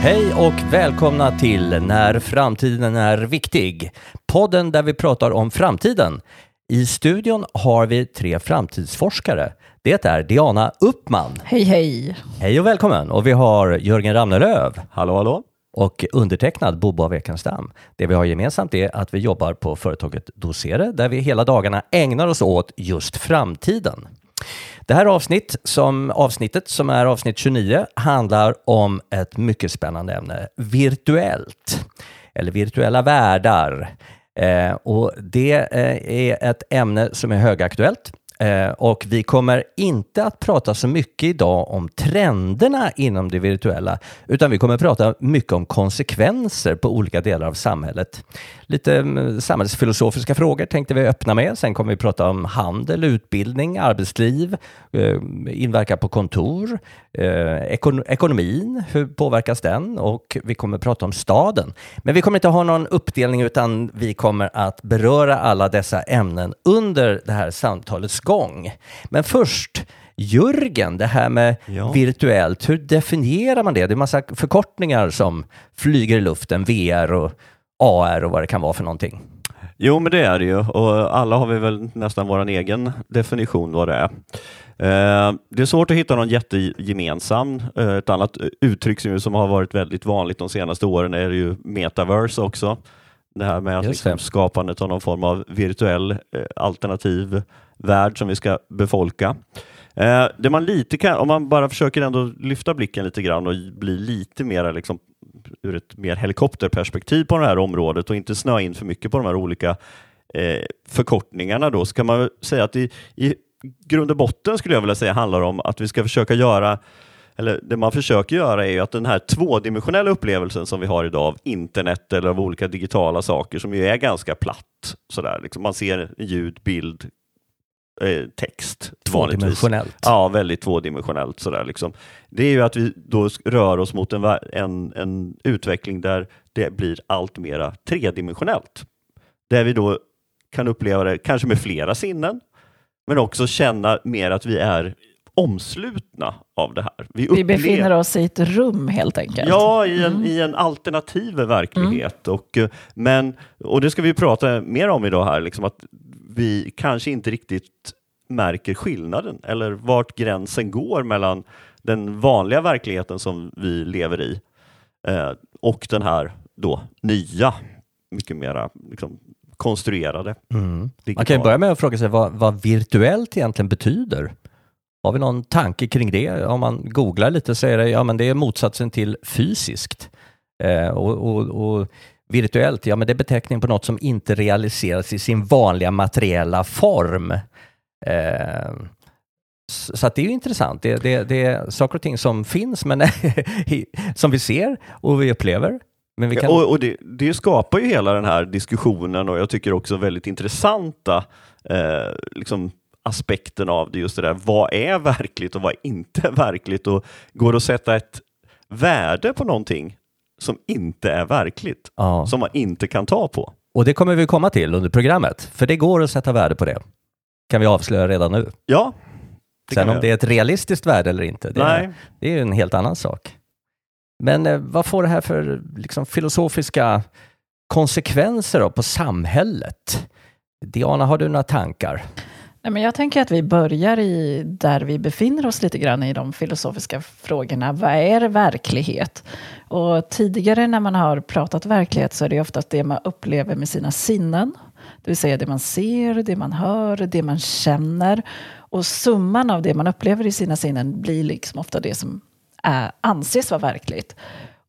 Hej och välkomna till När framtiden är viktig. Podden där vi pratar om framtiden. I studion har vi tre framtidsforskare. Det är Diana Uppman. Hej hej! Hej och välkommen. Och vi har Jörgen Ramnelöv. Hallå, hallå. Och undertecknad Bobo av Ekenstam. Det vi har gemensamt är att vi jobbar på företaget Dosere där vi hela dagarna ägnar oss åt just framtiden. Det här avsnitt som, avsnittet, som är avsnitt 29, handlar om ett mycket spännande ämne, virtuellt, eller virtuella världar. Eh, och det eh, är ett ämne som är högaktuellt Eh, och vi kommer inte att prata så mycket idag om trenderna inom det virtuella, utan vi kommer att prata mycket om konsekvenser på olika delar av samhället. Lite mm, samhällsfilosofiska frågor tänkte vi öppna med. Sen kommer vi prata om handel, utbildning, arbetsliv, eh, inverkan på kontor, eh, ekonomin, hur påverkas den? Och vi kommer att prata om staden. Men vi kommer inte ha någon uppdelning utan vi kommer att beröra alla dessa ämnen under det här samtalets gång. Men först, Jörgen, det här med ja. virtuellt, hur definierar man det? Det är massa förkortningar som flyger i luften, VR och AR och vad det kan vara för någonting. Jo, men det är det ju och alla har vi väl nästan vår egen definition vad det är. Eh, det är svårt att hitta någon jättegemensam. Eh, ett annat uttryck som har varit väldigt vanligt de senaste åren är ju metaverse också. Det här med att liksom skapandet av någon form av virtuell eh, alternativ värld som vi ska befolka. Eh, det man lite kan, om man bara försöker ändå lyfta blicken lite grann och bli lite mer liksom, ur ett mer helikopterperspektiv på det här området och inte snöa in för mycket på de här olika eh, förkortningarna då, så kan man säga att i, i grund och botten skulle jag vilja säga handlar om att vi ska försöka göra eller det man försöker göra är ju att den här tvådimensionella upplevelsen som vi har idag av internet eller av olika digitala saker som ju är ganska platt. Sådär, liksom man ser ljud, bild, eh, text. Tvådimensionellt. Ja, väldigt tvådimensionellt. Sådär, liksom. Det är ju att vi då rör oss mot en, en, en utveckling där det blir allt mera tredimensionellt. Där vi då kan uppleva det kanske med flera sinnen, men också känna mer att vi är omslutna av det här. Vi, vi befinner oss i ett rum helt enkelt. Ja, i en, mm. i en alternativ verklighet. Mm. Och, eh, men, och det ska vi prata mer om idag här, liksom att vi kanske inte riktigt märker skillnaden eller vart gränsen går mellan den vanliga verkligheten som vi lever i eh, och den här då nya, mycket mera liksom, konstruerade. Mm. Man kan börja med att fråga sig vad, vad virtuellt egentligen betyder. Har vi någon tanke kring det? Om man googlar lite så är det, ja, men det är motsatsen till fysiskt. Eh, och, och, och, virtuellt, ja men det är beteckning på något som inte realiseras i sin vanliga materiella form. Eh, så det är ju intressant. Det, det, det är saker och ting som finns, men som vi ser och vi upplever. Men vi kan... och, och det, det, skapar ju hela den här diskussionen och jag tycker också väldigt intressanta eh, liksom aspekten av det, just det där, vad är verkligt och vad är inte verkligt? Och går det att sätta ett värde på någonting som inte är verkligt, ja. som man inte kan ta på? Och det kommer vi komma till under programmet, för det går att sätta värde på det. Kan vi avslöja redan nu. Ja. Sen om det är ett realistiskt värde eller inte, det, är, det är en helt annan sak. Men eh, vad får det här för liksom, filosofiska konsekvenser på samhället? Diana, har du några tankar? Men jag tänker att vi börjar i där vi befinner oss lite grann i de filosofiska frågorna. Vad är verklighet? Och tidigare när man har pratat verklighet så är det oftast det man upplever med sina sinnen. Det vill säga det man ser, det man hör, det man känner. Och summan av det man upplever i sina sinnen blir liksom ofta det som är, anses vara verkligt.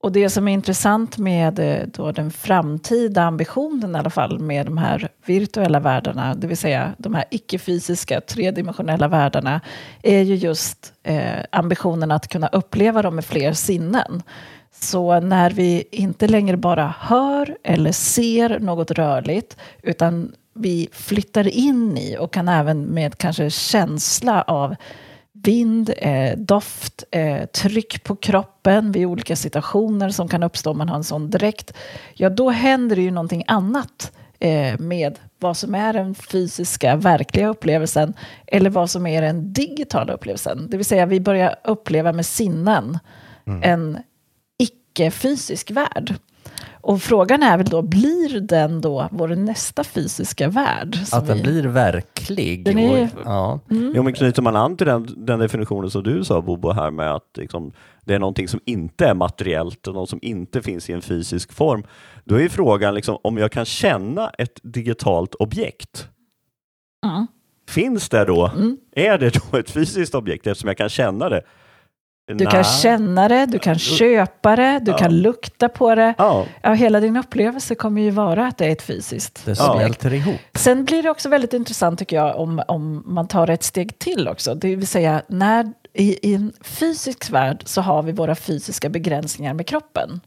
Och det som är intressant med eh, då den framtida ambitionen i alla fall med de här virtuella världarna, det vill säga de här icke-fysiska tredimensionella världarna, är ju just eh, ambitionen att kunna uppleva dem med fler sinnen. Så när vi inte längre bara hör eller ser något rörligt, utan vi flyttar in i och kan även med kanske känsla av vind, eh, doft, eh, tryck på kroppen vid olika situationer som kan uppstå om man har en sån dräkt. Ja, då händer det ju någonting annat eh, med vad som är den fysiska, verkliga upplevelsen eller vad som är den digitala upplevelsen. Det vill säga, vi börjar uppleva med sinnen mm. en icke-fysisk värld. Och frågan är väl då, blir den då vår nästa fysiska värld? som Att den vi- blir verklig. Den är- och, ja. Jo, men knyter man an till den, den definitionen som du sa Bobo här med att liksom, det är någonting som inte är materiellt och något som inte finns i en fysisk form. Då är ju frågan liksom, om jag kan känna ett digitalt objekt. Ja. Finns det då? Mm. Är det då ett fysiskt objekt eftersom jag kan känna det? Du kan känna det, du kan köpa det, du Ja. kan lukta på det. Ja, Ja, hela din upplevelse kommer ju vara att det är ett fysiskt Det Ja. smälter ihop. Sen blir det också väldigt intressant tycker jag om, om man tar ett steg till också. Det vill säga när i, i en fysisk värld så har vi våra fysiska begränsningar med kroppen.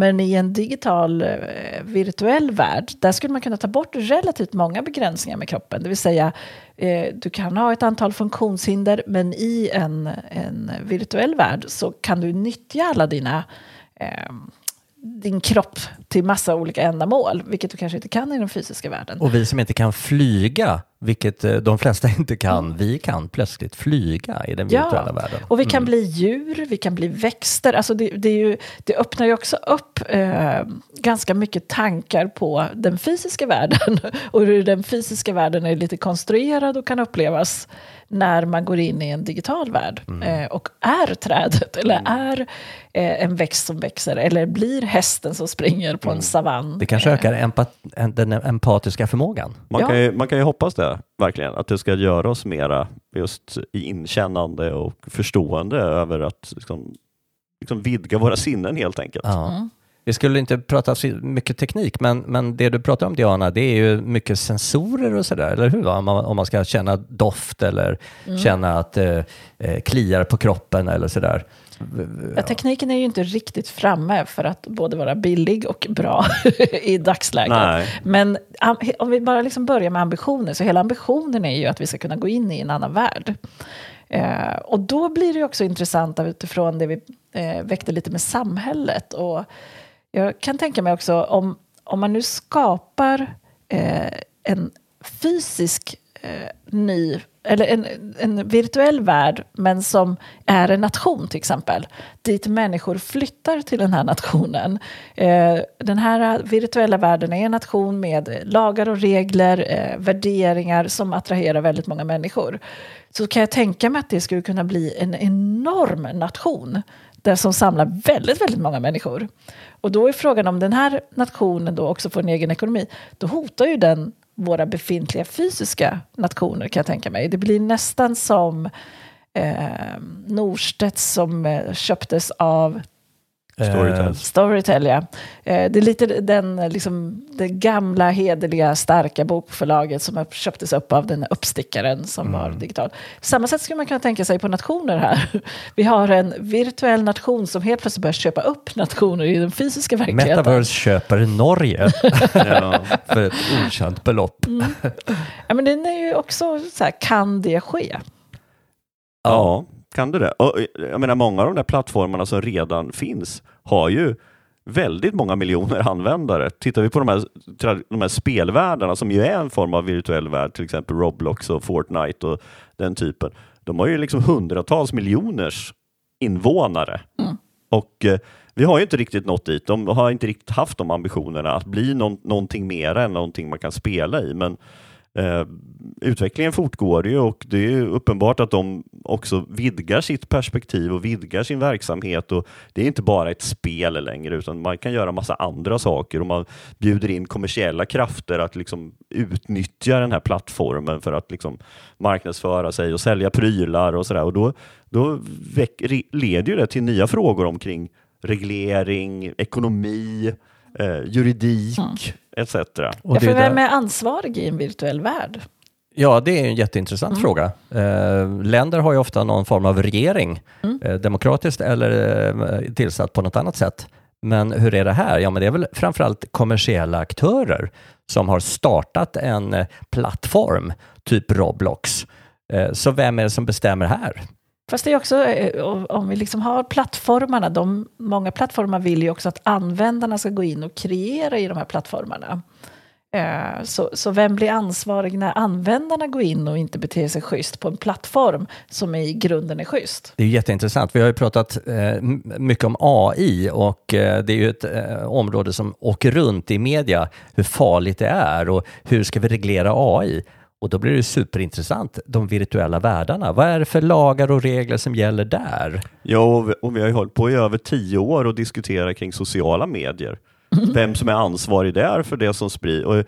Men i en digital eh, virtuell värld, där skulle man kunna ta bort relativt många begränsningar med kroppen. Det vill säga, eh, du kan ha ett antal funktionshinder, men i en, en virtuell värld så kan du nyttja alla dina eh, din kropp till massa olika ändamål, vilket du kanske inte kan i den fysiska världen. Och vi som inte kan flyga, vilket eh, de flesta inte kan, vi kan plötsligt flyga i den Ja, virtuella världen. Och vi kan bli djur, vi kan bli växter. Alltså det, det, ju, det öppnar ju också upp eh, ganska mycket tankar på den fysiska världen. Och hur den fysiska världen är lite konstruerad och kan upplevas när man går in i en digital värld. Eh, och är trädet, eller är eh, en växt som växer, eller blir hästen som springer på en savann. Det kanske Eh, ökar empat, en- den empatiska förmågan. man, Ja. kan ju, man kan ju hoppas det, verkligen. Att det ska göra oss mera just inkännande och förstående över att liksom, liksom vidga våra sinnen helt enkelt. Ja. Mm. Vi skulle inte prata så mycket teknik, men, men det du pratar om Diana, det är ju mycket sensorer och sådär, eller hur? Om man, om man ska känna doft eller Mm. känna att det eh, kliar på kroppen eller sådär. Ja, tekniken är ju inte riktigt framme för att både vara billig och bra i dagsläget. Nej. Men om vi bara liksom börjar med ambitioner, så hela ambitionen är ju att vi ska kunna gå in i en annan värld. Eh, och då blir det också intressant utifrån det vi eh, väckte lite med samhället. Och jag kan tänka mig också om, om man nu skapar eh, en fysisk Eh, ny eller en, en virtuell värld, men som är en nation till exempel, dit människor flyttar till den här nationen. Eh, den här virtuella världen är en nation med lagar och regler, eh, värderingar som attraherar väldigt många människor. Så kan jag tänka mig att det skulle kunna bli en enorm nation där som samlar väldigt, väldigt många människor. Och då är frågan om den här nationen då också får en egen ekonomi, då hotar ju den våra befintliga fysiska nationer kan jag tänka mig. Det blir nästan som eh, Norstedt som eh, köptes av Storytel. Eh, Storytel. Ja. Eh, det är lite den, liksom, det gamla, hederliga, starka bokförlaget som köptes upp av den uppstickaren som var digital. På samma sätt skulle man kunna tänka sig på nationer här. Vi har en virtuell nation som helt plötsligt börjar köpa upp nationer i den fysiska verkligheten. Metaverse köper Norge Ja. för ett okänt belopp. Ja, men den är ju också så här, kan det ske? Ja, kan det det? Och, jag menar, många av de där plattformarna som redan finns har ju väldigt många miljoner användare. Tittar vi på de här, de här spelvärldarna som ju är en form av virtuell värld, till exempel Roblox och Fortnite och den typen. De har ju liksom hundratals miljoners invånare. Mm. Och eh, vi har ju inte riktigt nått dit. De har inte riktigt haft de ambitionerna att bli någon, någonting mer än någonting man kan spela i. Men eh, utvecklingen fortgår ju och det är ju uppenbart att de också vidgar sitt perspektiv och vidgar sin verksamhet. Och Det är inte bara ett spel längre utan man kan göra massa andra saker och man bjuder in kommersiella krafter att liksom utnyttja den här plattformen för att liksom marknadsföra sig och sälja prylar och sådär. Och då, då väck, leder ju det till nya frågor omkring reglering, ekonomi, eh, juridik etc. Och Ja, det för vem är ansvarig i en virtuell värld? Ja, det är en jätteintressant Mm. fråga. Eh, länder har ju ofta någon form av regering, Mm. eh, demokratiskt eller eh, tillsatt på något annat sätt. Men hur är det här? Ja, men det är väl framförallt kommersiella aktörer som har startat en eh, plattform, typ Roblox. Eh, så vem är det som bestämmer här? Fast det är också, eh, om vi liksom har plattformarna, de, många plattformar vill ju också att användarna ska gå in och kreera i de här plattformarna. Eh, så, så vem blir ansvarig när användarna går in och inte beter sig schysst på en plattform som i grunden är schysst? Det är jätteintressant. Vi har ju pratat eh, mycket om AI och eh, det är ju ett eh, område som åker runt i media, hur farligt det är och hur ska vi reglera AI? Och då blir det superintressant, de virtuella världarna. Vad är det för lagar och regler som gäller där? Ja, och vi, och vi har ju hållit på i över tio år och diskuterat kring sociala medier. Vem som är ansvarig där för det som sprids. Och, eh,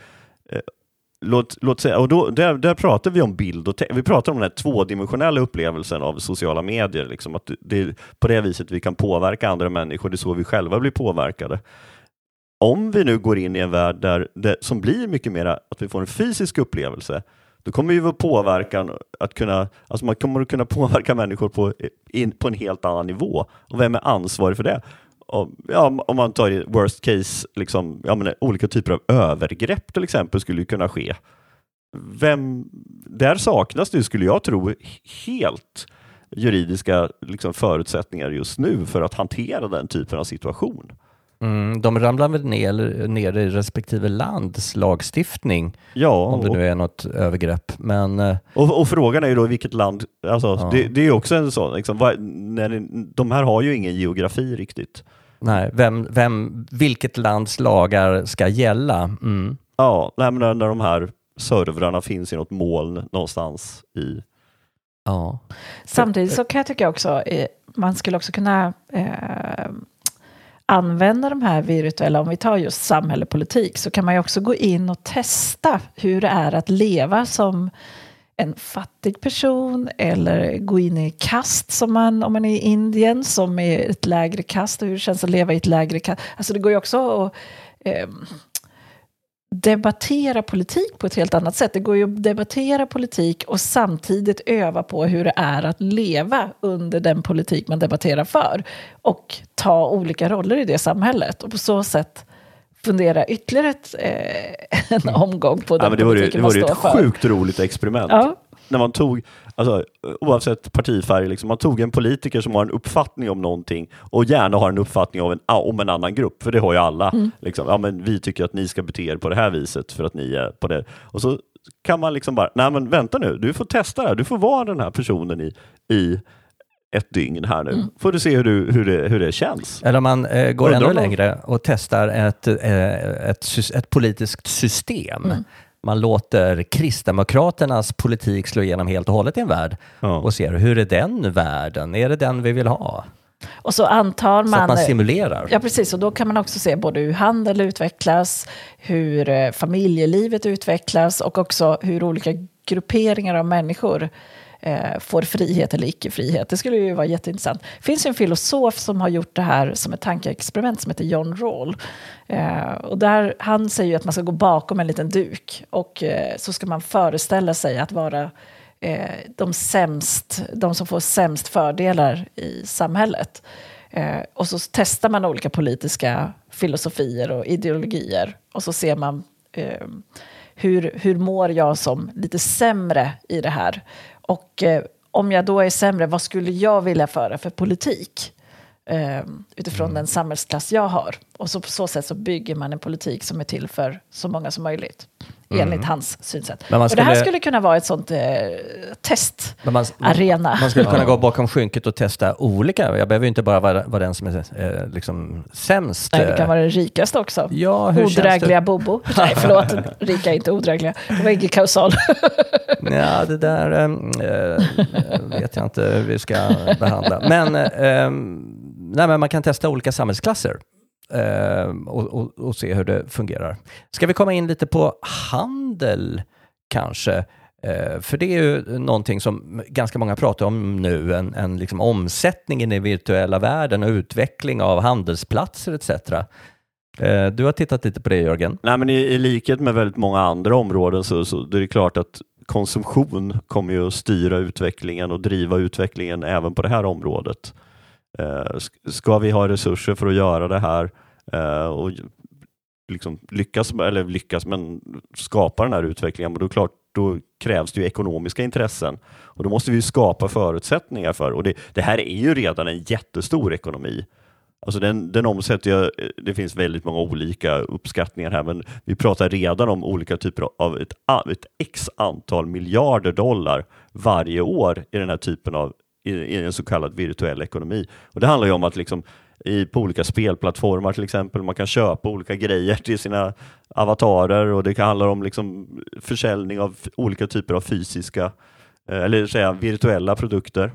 låt, låt säga, och då, där, där pratar vi om bild och te- vi pratar om den här tvådimensionella upplevelsen av sociala medier. Liksom, att det är på det viset vi kan påverka andra människor, det är så vi själva blir påverkade. Om vi nu går in i en värld där det, som blir mycket mer att vi får en fysisk upplevelse, då kommer ju vår påverkan att kunna, alltså man kommer att kunna påverka människor på, in, på en helt annan nivå. Och vem är ansvarig för det? Och, ja, om man tar i worst case, liksom, ja, men olika typer av övergrepp till exempel skulle ju kunna ske. Vem, där saknas det, skulle jag tro, helt juridiska liksom, förutsättningar just nu för att hantera den typen av situation. Mm, de ramlar väl ner, ner i respektive lands lagstiftning Ja, om det och, nu är något övergrepp. Men eh, och, och frågan är ju då i vilket land, alltså, Ja. det, det är ju också en sån, liksom, vad, när, de här har ju ingen geografi riktigt. nej, vem, vem, vilket lands lagar ska gälla? Mm. Ja, nej, men när, när de här servrarna finns i något moln någonstans i... Ja. Samtidigt så kan jag tycka också, eh, man skulle också kunna eh, använda de här virtuella, om vi tar just samhälle och politik, så kan man ju också gå in och testa hur det är att leva som en fattig person eller gå in i kast som man, om man är i Indien, som är ett lägre kast och hur det känns att leva i ett lägre kast. Alltså det går ju också att eh, debattera politik på ett helt annat sätt. Det går ju att debattera politik och samtidigt öva på hur det är att leva under den politik man debatterar för och ta olika roller i det samhället och på så sätt fundera ytterligare ett, eh, en omgång på den Ja, men det var ju, det var ju ett för. sjukt roligt experiment. Ja. När man tog, alltså, oavsett partifärg, liksom, man tog en politiker som har en uppfattning om någonting och gärna har en uppfattning om en, om en annan grupp, för det har ju alla. Mm. Liksom, ja, men vi tycker att ni ska bete er på det här viset för att ni är på det. Och så kan man liksom bara, nej men vänta nu, du får testa det här, du får vara den här personen i, i ett dygn här nu. Mm. Får du se hur, du, hur, det, hur det känns. Eller om man eh, går Undrar ännu längre och testar ett, eh, ett, ett politiskt system. Mm. Man låter Kristdemokraternas politik slå igenom helt och hållet i en värld Ja. och ser hur är den världen? Är det den vi vill ha? Och så antar Så man... att man simulerar. Ja, precis. Och då kan man också se både hur handel utvecklas, hur eh, familjelivet utvecklas och också hur olika grupperingar av människor eh, får frihet eller icke-frihet. Det skulle ju vara jätteintressant. Det finns ju en filosof som har gjort det här som ett tankeexperiment som heter John Rawl. Eh, och där, han säger ju att man ska gå bakom en liten duk och eh, så ska man föreställa sig att vara eh, de, sämst, de som får sämst fördelar i samhället. Eh, och så testar man olika politiska filosofier och ideologier och så ser man eh, hur, hur mår jag som lite sämre i det här? Och eh, om jag då är sämre, vad skulle jag vilja föra för politik? Eh, utifrån den samhällsklass jag har. Och så på så sätt så bygger man en politik som är till för så många som möjligt. Enligt hans synsätt. Och det här skulle- skulle kunna vara ett sånt eh, test. Men man. Man skulle kunna gå bakom skynket och testa olika. Jag behöver ju inte bara vara, vara den som är eh, liksom sämst. Nej, det kan eh, vara den rikaste också. Ja, hur känns Odrägliga det? Bobo. Nej, förlåt. Rika är inte odrägliga. Det var ingen kausal. Ja, det där äh, vet jag inte hur vi ska behandla. Men, äh, nej, men man kan testa olika samhällsklasser eh, Ehm, och, och, och se hur det fungerar. Ska vi komma in lite på handel kanske? Eh, För det är ju någonting som ganska många pratar om nu, en, en liksom omsättning i den virtuella världen och utveckling av handelsplatser etc. Ehm, du har tittat lite på det Jörgen. Nej, men i, I likhet med väldigt många andra områden så, så det är det klart att konsumtion kommer ju att styra utvecklingen och driva utvecklingen även på det här området. Eh, ska vi ha resurser för att göra det här eh, och liksom lyckas, eller lyckas, men skapa den här utvecklingen, men då, klart, då krävs det ju ekonomiska intressen och då måste vi skapa förutsättningar för och det, det här är ju redan en jättestor ekonomi. Alltså den, den omsätter ju, det finns väldigt många olika uppskattningar här, men vi pratar redan om olika typer av ett, ett x antal miljarder dollar varje år i den här typen av i, i en så kallad virtuell ekonomi. Och Det handlar ju om att liksom i, på olika spelplattformar till exempel. Man kan köpa olika grejer till sina avatarer och det kan handla om liksom försäljning av olika typer av fysiska eh, eller säga virtuella produkter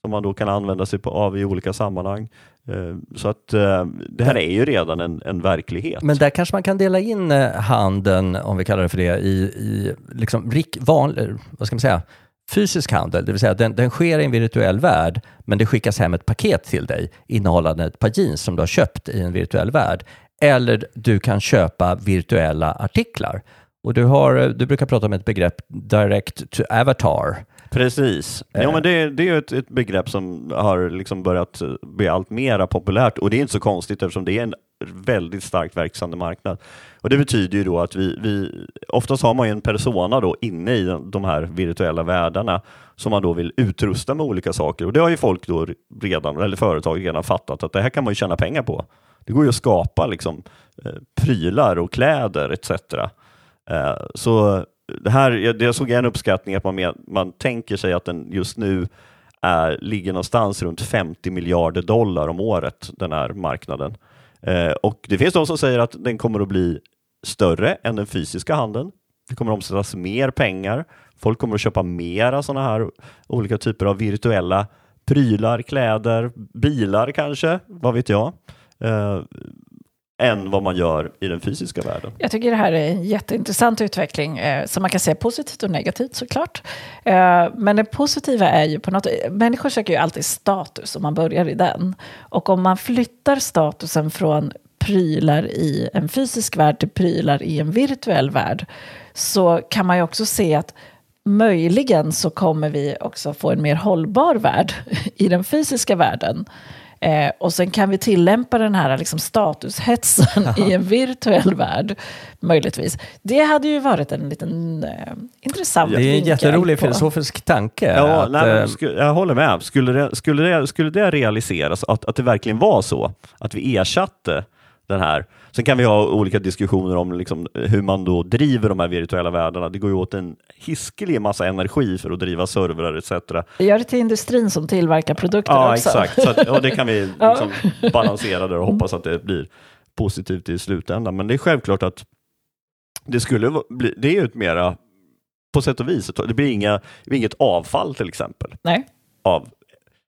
som man då kan använda sig på, av i olika sammanhang. Eh, så att eh, det här är ju redan en, en verklighet. Men där kanske man kan dela in eh, handeln, om vi kallar det för det, i, i liksom rik, van, vad ska man säga, fysisk handel, det vill säga den, den sker i en virtuell värld, men det skickas hem ett paket till dig innehållande ett par jeans som du har köpt i en virtuell värld. Eller du kan köpa virtuella artiklar. Och du, har, du brukar prata om ett begrepp direct to avatar. Precis. Eh. men det, det är ett, ett begrepp som har liksom börjat bli allt mer populärt och det är inte så konstigt eftersom det är en väldigt starkt växande marknad. Och Det betyder ju då att vi, vi oftast har man ju en persona då inne i de här virtuella världarna som man då vill utrusta med olika saker och det har ju folk då redan, eller företag redan fattat att det här kan man ju tjäna pengar på. Det går ju att skapa liksom eh, prylar och kläder etc. Eh, så det här, jag, jag såg en uppskattning att man, med, man tänker sig att den just nu är, ligger någonstans runt 50 miljarder dollar om året, den här marknaden. Eh, och det finns de som säger att den kommer att bli större än den fysiska handeln. Det kommer att omsättas mer pengar. Folk kommer att köpa mera sådana här olika typer av virtuella prylar, kläder, bilar kanske, vad vet jag. Eh, än vad man gör i den fysiska världen. Jag tycker det här är en jätteintressant utveckling eh, som man kan säga positivt och negativt såklart. Eh, men det positiva är ju på något människor söker ju alltid status om man börjar i den. Och om man flyttar statusen från prylar i en fysisk värld till prylar i en virtuell värld så kan man ju också se att möjligen så kommer vi också få en mer hållbar värld i den fysiska världen. Eh, och sen kan vi tillämpa den här liksom, statushetsen i en virtuell värld, möjligtvis. Det hade ju varit en liten eh, intressant Det är en jätterolig på. filosofisk tanke. Ja, att, nej, eh, jag håller med. Skulle det, skulle det, skulle det realiseras, att, att det verkligen var så, att vi ersatte den här. Sen kan vi ha olika diskussioner om liksom hur man då driver de här virtuella världarna. Det går ju åt en hiskelig massa energi för att driva servrar etc. Gör det till industrin som tillverkar produkter ja, också. Exakt, så att, ja, det kan vi liksom balansera där och hoppas att det blir positivt i slutändan. Men det är självklart att det skulle bli, det är ju ett mera, på sätt och vis, det blir inga, inget avfall till exempel. Nej. Av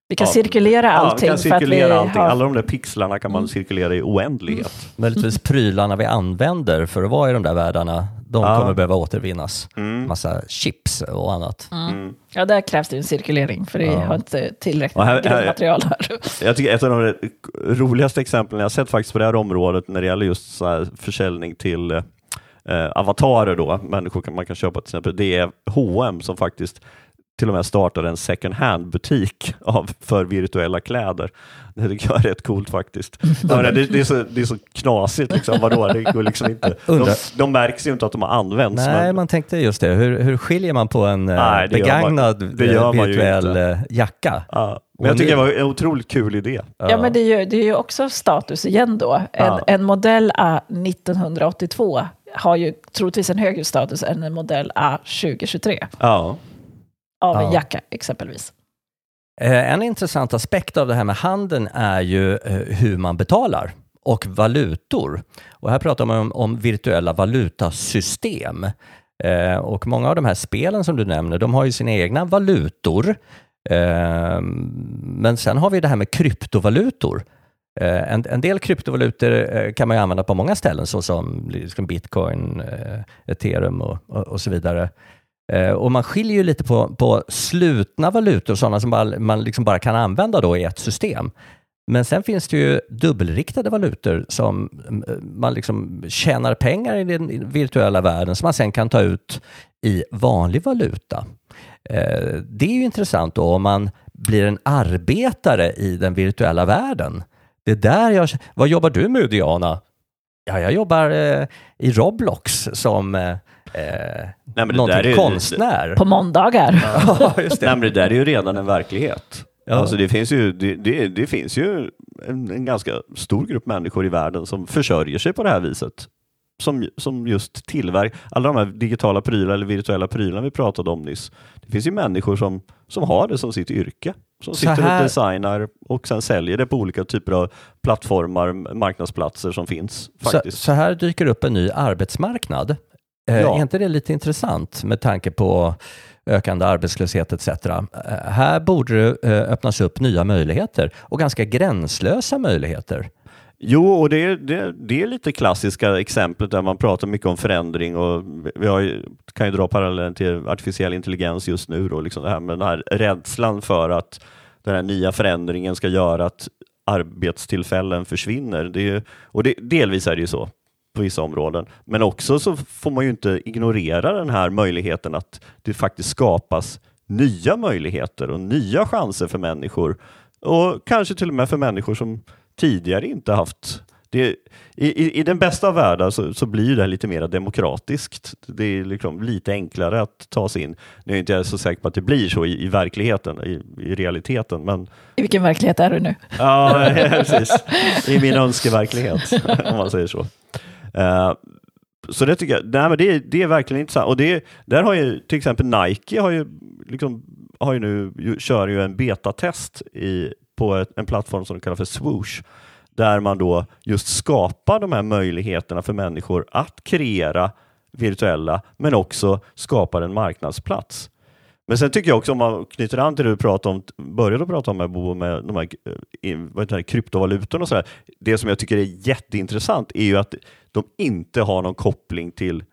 vi kan ja, cirkulera allting. Ja, vi kan cirkulera vi allting. Har... Alla de där pixlarna kan man mm. cirkulera i oändlighet. Mm. Möjligtvis prylarna vi använder för att vara i de där världarna, de ja. kommer behöva återvinnas. Mm. Massa chips och annat. Mm. mm. Ja, där krävs det en cirkulering, för det ja. har inte tillräckligt här, grundmaterial här. Jag tycker ett av de roligaste exemplen jag sett faktiskt på det här området när det gäller just så försäljning till eh, avatarer då, människor kan, man kan köpa till exempel, det är H&M som faktiskt till och med startade en second hand-butik för virtuella kläder. Det tycker jag är rätt coolt faktiskt. det, det, är så, det är så knasigt, liksom. Vadå? Det går liksom inte. De, de märks ju inte att de har använts. Nej, men... man tänkte just det. Hur, hur skiljer man på en eh, Nej, begagnad man, virtuell eh, jacka? Ja. Men jag tycker det var en otroligt kul idé. Ja, ja men det är, ju, det är ju också status igen då. En, ja. en modell A 1982 har ju troligtvis en högre status än en modell A 2023. Ja av ja. en jacka exempelvis. Eh, en intressant aspekt av det här med handeln är ju eh, hur man betalar och valutor. Och här pratar man om, om virtuella valutasystem. Eh, och många av de här spelen som du nämner, de har ju sina egna valutor. men sen har vi det här med kryptovalutor. En, en, del kryptovalutor kan man ju använda på många ställen såsom liksom bitcoin, ethereum och, och, och så vidare. Eh, och man skiljer ju lite på, på slutna valutor, sådana som man, man liksom bara kan använda då i ett system. Men sen finns det ju dubbelriktade valutor som eh, man liksom tjänar pengar i den virtuella världen som man sen kan ta ut i vanlig valuta. Eh, det är ju intressant då om man blir en arbetare i den virtuella världen. Det är där jag... Vad jobbar du med Diana? Ja, jag jobbar i Roblox som eh, Nej, någonting konstnär. På måndagar. Ja, just det. Nej, men det där är ju redan en verklighet. Ja. Alltså det finns ju, det, det, det finns ju en, en, ganska stor grupp människor i världen som försörjer sig på det här viset. Som, som just tillverkar alla de här digitala prylar eller virtuella prylarna vi pratade om nyss. Det finns ju människor som, som har det som sitt yrke. Som sitter här... och designar och sen säljer det på olika typer av plattformar, marknadsplatser som finns. Faktiskt. Så, så här dyker upp en ny arbetsmarknad. Eh, ja. Är inte det lite intressant med tanke på ökande arbetslöshet etc. Eh, här borde det eh, öppnas upp nya möjligheter och ganska gränslösa möjligheter. Jo, och det, det, det är lite klassiska exemplet där man pratar mycket om förändring och vi har, kan ju dra parallellen till artificiell intelligens just nu, då, liksom det här med den här rädslan för att den här nya förändringen ska göra att arbetstillfällen försvinner. Det är, och det, delvis är det ju så på vissa områden. Men också så får man ju inte ignorera den här möjligheten att det faktiskt skapas nya möjligheter och nya chanser för människor och kanske till och med för människor som tidigare inte haft det, i, i, den bästa av världar så, så, blir det lite mer demokratiskt. Det är liksom lite enklare att ta sig in. Nu är inte jag så säker på att det blir så i, i verkligheten, i, i, realiteten. Men... I vilken verklighet är du nu? Ja, precis. I min önskeverklighet, om man säger så. Uh, så det tycker jag, nej, men det, det är verkligen intressant. Och det, där har ju till exempel Nike har ju, liksom, har ju nu, kör ju en betatest i, på ett, en plattform som de kallar för Swoosh, där man då just skapar de här möjligheterna för människor att kreera virtuella, men också skapar en marknadsplats. Men sen tycker jag också om man knyter an till det du pratade om, började prata om med, Bo, med de här, eh, vad heter kryptovalutorna och sådär. Det som jag tycker är jätteintressant är ju att de inte har någon koppling till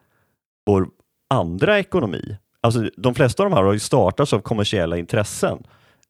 vår andra ekonomi. Alltså, de flesta av de här har ju startats av kommersiella intressen.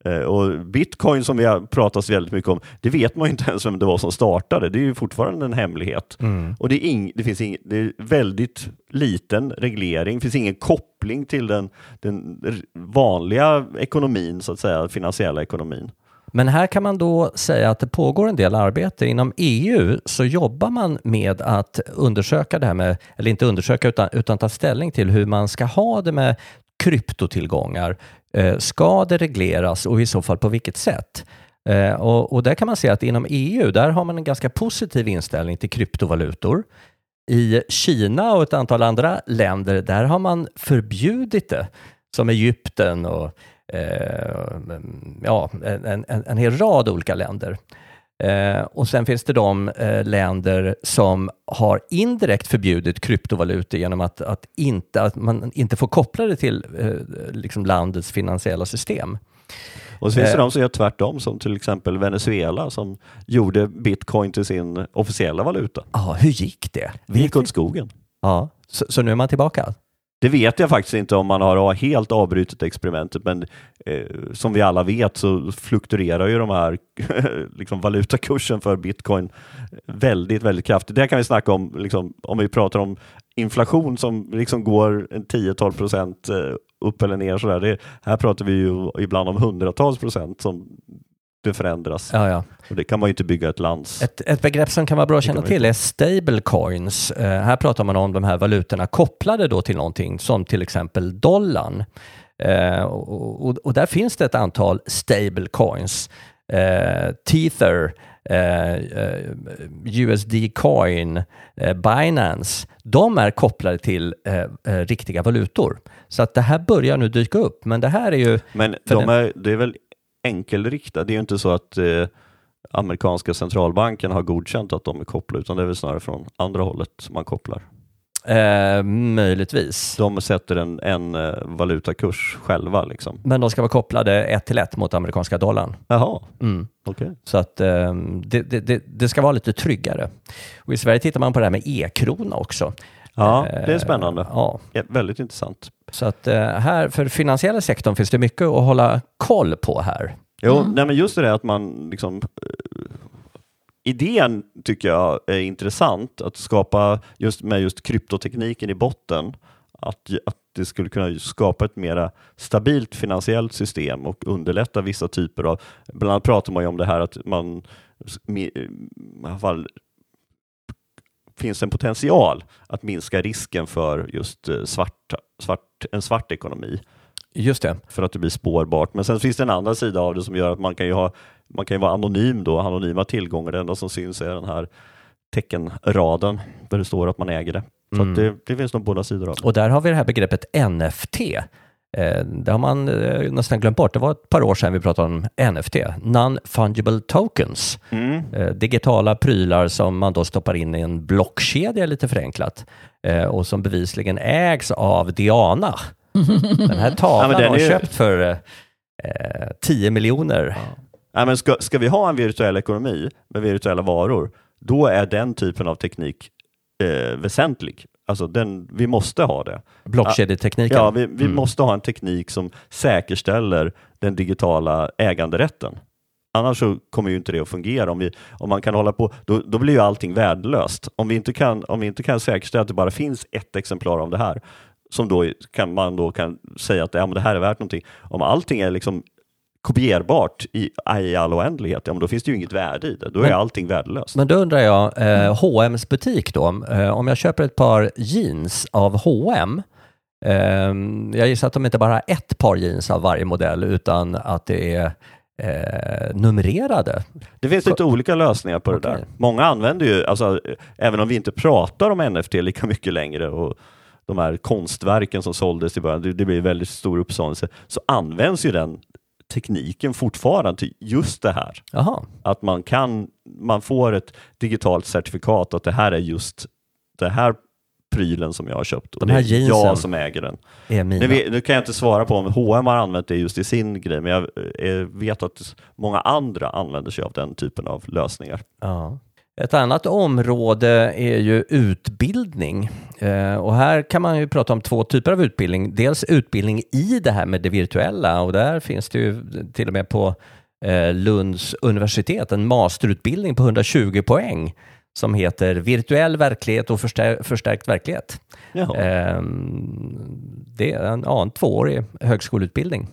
Eh, och Bitcoin som vi har pratat väldigt mycket om, det vet man ju inte ens vem det var som startade. Det är ju fortfarande en hemlighet. Mm. Och det är, ing, det, finns ing, det är väldigt liten reglering, det finns ingen koppling till den, den vanliga ekonomin, så att säga, finansiella ekonomin. Men här kan man då säga att det pågår en del arbete. Inom EU så jobbar man med att undersöka det här med, eller inte undersöka utan, utan ta ställning till hur man ska ha det med kryptotillgångar. Eh, ska det regleras och i så fall på vilket sätt? Eh, och, och där kan man se att inom EU, där har man en ganska positiv inställning till kryptovalutor. I Kina och ett antal andra länder, där har man förbjudit det, som Egypten och eh, ja, en, en, en hel rad olika länder. Eh, och sen finns det de eh, länder som har indirekt förbjudit kryptovalutor genom att, att, inte, att man inte får koppla det till eh, liksom landets finansiella system. Och så finns det de som gör tvärtom, som till exempel Venezuela som gjorde bitcoin till sin officiella valuta. Ja, hur gick det? Det gick åt skogen. Ja, så, så nu är man tillbaka? Det vet jag faktiskt inte om man har helt avbrutit experimentet, men eh, som vi alla vet så fluktuerar ju de här liksom valutakursen för bitcoin väldigt, väldigt kraftigt. Det kan vi snacka om, liksom, om vi pratar om inflation som liksom går 10-12 procent eh, upp eller ner. Sådär. Det, här pratar vi ju ibland om hundratals procent som det förändras. Ja, ja. Och det kan man ju inte bygga ett lands... Ett, ett begrepp som kan vara bra att känna till är stablecoins. Uh, här pratar man om de här valutorna kopplade då till någonting som till exempel dollarn. Uh, och, och, och, där finns det ett antal stablecoins. Uh, Tether, USD coin, Binance, de är kopplade till riktiga valutor. Så att det här börjar nu dyka upp, men det här är ju... Men de är, det är väl enkelriktad. Det är ju inte så att eh, amerikanska centralbanken har godkänt att de är kopplade, utan det är väl snarare från andra hållet man kopplar. Eh, möjligtvis. De sätter en, en eh, valutakurs själva. Liksom. Men de ska vara kopplade ett till ett mot amerikanska dollarn. Jaha, mm. Okay. Så att eh, det, det, det, ska vara lite tryggare. Och I Sverige tittar man på det här med e-krona också. Ja, det är spännande. Eh, ja. ja. väldigt intressant. Så att eh, här, för finansiella sektorn finns det mycket att hålla koll på här. Jo, mm. nej, men just det där att man liksom eh, idén tycker jag är intressant, att skapa just med just kryptotekniken i botten, att, att det skulle kunna skapa ett mera stabilt finansiellt system och underlätta vissa typer av, bland annat pratar man ju om det här att man i alla fall finns en potential att minska risken för just svart, svart, en svart ekonomi. Just det. för att det blir spårbart. Men sen finns det en andra sida av det som gör att man kan ju, ha, man kan ju vara anonym då, anonyma tillgångar. Det enda som syns är den här teckenraden där det står att man äger det. Så Mm. det, det finns nog båda sidor av det. Och där har vi det här begreppet NFT. Eh, det har man eh, nästan glömt bort. Det var ett par år sedan vi pratade om NFT, Non-Fungible Tokens. Mm. Eh, digitala prylar som man då stoppar in i en blockkedja lite förenklat och som bevisligen ägs av Diana. Den här tavlan Ja, den har ju- köpt för eh, 10 miljoner. Nej, men ska, ska vi ha en virtuell ekonomi med virtuella varor, då är den typen av teknik eh, väsentlig. Alltså den, vi måste ha det. Blockkedjetekniken. Ja, vi, vi Mm. måste ha en teknik som säkerställer den digitala äganderätten. Annars så kommer ju inte det att fungera. Om, vi, om man kan hålla på, då, då blir ju allting värdelöst. Om vi, inte kan, om vi inte kan säkerställa att det bara finns ett exemplar av det här, som då kan man då kan säga att ja, men det här är värt någonting. Om allting är liksom kopierbart i, i all oändlighet, ja, men då finns det ju inget värde i det. Då är Men- allting värdelöst. Men då undrar jag, eh, H&M's butik då, eh, om jag köper ett par jeans av H&M, eh, jag gissar att de inte bara har ett par jeans av varje modell utan att det är eh, numrerade. Det finns lite olika lösningar på det Okej. där. Många använder ju, alltså, även om vi inte pratar om NFT lika mycket längre och de här konstverken som såldes i början, det, det blir väldigt stor uppståndelse, så används ju den tekniken fortfarande till just det här. Jaha, Att man kan, man får ett digitalt certifikat att det här är just det här prylen som jag har köpt och De det här är jeansen. jag som äger den. är mina. Nu, nu kan jag inte svara på om H&M har använt det just i sin grej, men jag eh, vet att många andra använder sig av den typen av lösningar. Ja. Ett annat område är ju utbildning. Eh, och här kan man ju prata om två typer av utbildning. Dels utbildning i det här med det virtuella och där finns det ju till och med på eh, Lunds universitet en masterutbildning på 120 poäng som heter Virtuell verklighet och förstär- förstärkt verklighet. Jaha. Eh, det är en, ja, en tvåårig högskoleutbildning.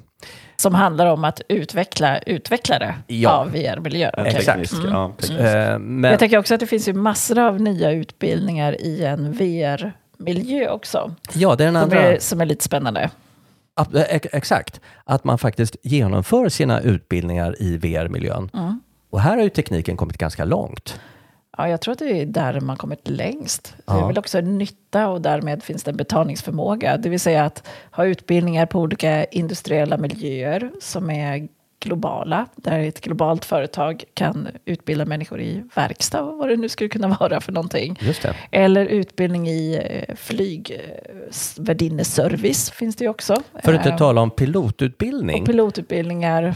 Som handlar om att utveckla utvecklare Ja. av VR-miljöer. Okej. Exakt. Teknisk, ja, teknisk. Eh, Jag tänker också att det finns ju massor av nya utbildningar i en VR-miljö också. ja, det är den Som andra. är, som är lite spännande. Eh, ex- Exakt, att man faktiskt genomför sina utbildningar i VR-miljön. Mm. Och här har ju tekniken kommit ganska långt. Ja, jag tror att det är där man kommit längst. Det Ja. är väl också en nytta och därmed finns det en betalningsförmåga. Det vill säga att ha utbildningar på olika industriella miljöer som är globala. Där ett globalt företag kan utbilda människor i verkstad och vad det nu skulle kunna vara för någonting. Det. Eller utbildning i eh, flygvärdinneservice finns det ju också. För att inte Eh, tala om pilotutbildning. och pilotutbildningar.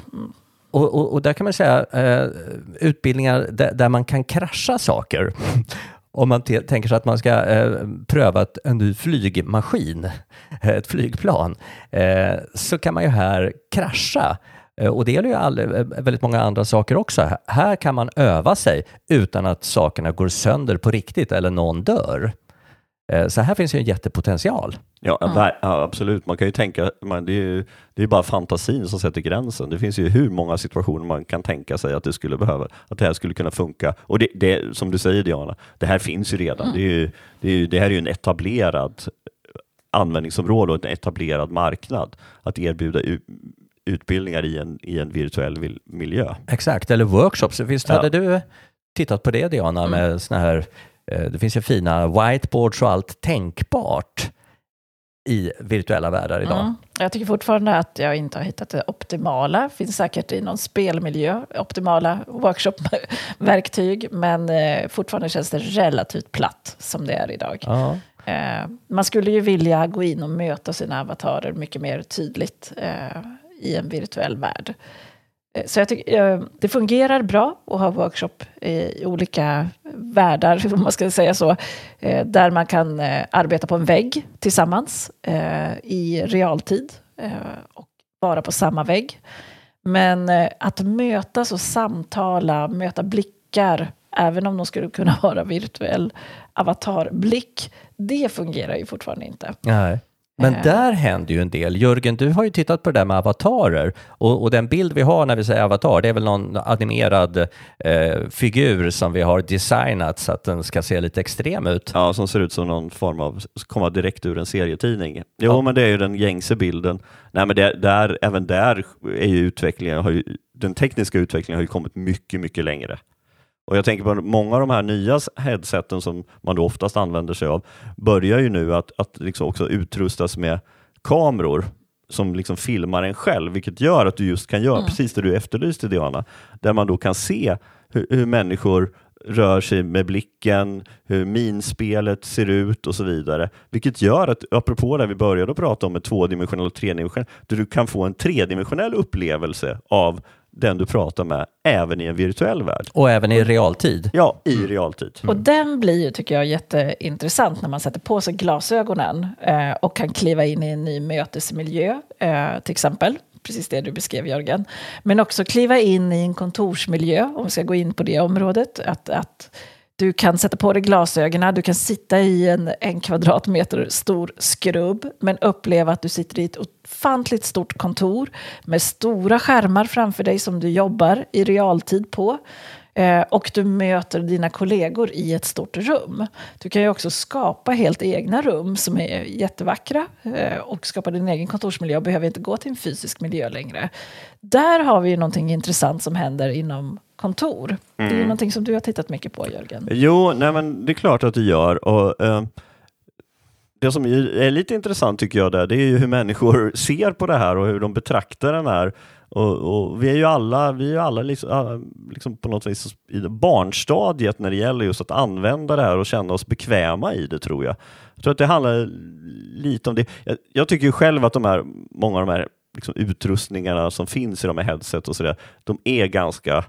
Och, och, och där kan man säga eh, utbildningar där, där man kan krascha saker. Om man tänker sig att man ska eh, pröva ett, en ny flygmaskin, eh, ett flygplan, eh, så kan man ju här krascha. Eh, och det gäller ju all, eh, väldigt många andra saker också. Här- Här kan man öva sig utan att sakerna går sönder på riktigt eller någon dör. Eh, så här finns ju en jättepotential. Ja, ja, absolut. Man kan ju tänka, man, det är ju det är bara fantasin som sätter gränsen. Det finns ju hur många situationer man kan tänka sig att det skulle behöva, att det här skulle kunna funka. Och det, det som du säger Diana, det här finns ju redan. Det, är ju, det, är ju, det här är ju en etablerad användningsområde och en etablerad marknad att erbjuda u- utbildningar i en, i en virtuell vil- miljö. Exakt, eller workshops. Visst Ja. hade du tittat på det Diana med såna här, det finns ju fina whiteboards och allt tänkbart i virtuella världar idag. Mm. Jag tycker fortfarande att jag inte har hittat det optimala. finns säkert i någon spelmiljö, optimala workshop-verktyg. Men eh, fortfarande känns det relativt platt som det är idag. Ja. Eh, man skulle ju vilja gå in och möta sina avatarer mycket mer tydligt eh, i en virtuell värld. Eh, så jag tycker eh, det fungerar bra att ha workshop i olika världar, om man ska säga så, eh, där man kan arbeta på en vägg tillsammans i realtid och vara på samma vägg. Men att mötas och samtala, möta blickar, även om de skulle kunna vara virtuell avatarblick, det fungerar ju fortfarande inte. Nej. Men Eh. där händer ju en del. Jörgen, du har ju tittat på det där med avatarer och, och den bild vi har när vi säger avatar, det är väl någon animerad eh, figur som vi har designat så att den ska se lite extrem ut. Ja, som ser ut som någon form av, komma direkt ur en serietidning. Jo, Ja. men det är ju den gängse bilden. Nej, men det, där, även där är ju utvecklingen, har ju, den tekniska utvecklingen har ju kommit mycket, mycket längre. Och jag tänker på många av de här nya headseten som man då oftast använder sig av, börjar ju nu att, att liksom också utrustas med kameror som liksom filmar en själv, vilket gör att du just kan göra precis det du efterlyste Diana, där man då kan se hur, hur människor rör sig med blicken, hur minspelet ser ut och så vidare. Vilket gör att, apropå det vi började prata om med tvådimensionell och tredimensionell, du kan få en tredimensionell upplevelse av den du pratar med, även i en virtuell värld. Och även i realtid. Ja, i realtid. Och den blir ju, tycker jag, jätteintressant när man sätter på sig glasögonen eh, och kan kliva in i en ny mötesmiljö, eh, till exempel. Precis det du beskrev, Jörgen. Men också kliva in i en kontorsmiljö, om vi ska gå in på det området. Att, att du kan sätta på dig glasögonen, du kan sitta i en, en kvadratmeter stor skrubb, men uppleva att du sitter i ett ofantligt stort kontor med stora skärmar framför dig som du jobbar i realtid på. Eh, och du möter dina kollegor i ett stort rum. Du kan ju också skapa helt egna rum som är jättevackra eh, och skapa din egen kontorsmiljö och behöver inte gå till en fysisk miljö längre. Där har vi ju någonting intressant som händer inom kontor. Det är ju någonting som du har tittat mycket på, Jörgen. Jo, nej men det är klart att det gör. Och, eh, det som är lite intressant tycker jag där, det är ju hur människor ser på det här och hur de betraktar den här. Och, och vi är ju alla, vi är alla liksom, liksom på något vis i barnstadiet när det gäller just att använda det här och känna oss bekväma i det tror jag. Jag tror att det handlar lite om det. Jag, jag tycker ju själv att de här, många av de här liksom utrustningarna som finns i de här headset och sådär, de är ganska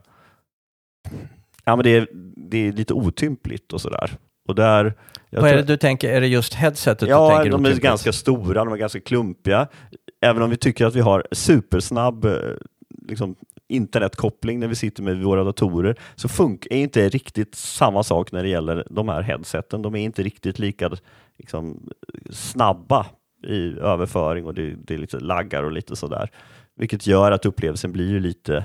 Ja, men det är, det är lite otympligt och sådär. Och där, Vad är det du tänker? Är det just headsetet du Ja, tänker de är ganska stora, de är ganska klumpiga. Även om vi tycker att vi har supersnabb eh, liksom, internetkoppling när vi sitter med våra datorer, så funkar inte riktigt samma sak när det gäller de här headseten. De är inte riktigt lika liksom, snabba i överföring och det, det är lite laggar och lite sådär. Vilket gör att upplevelsen blir ju lite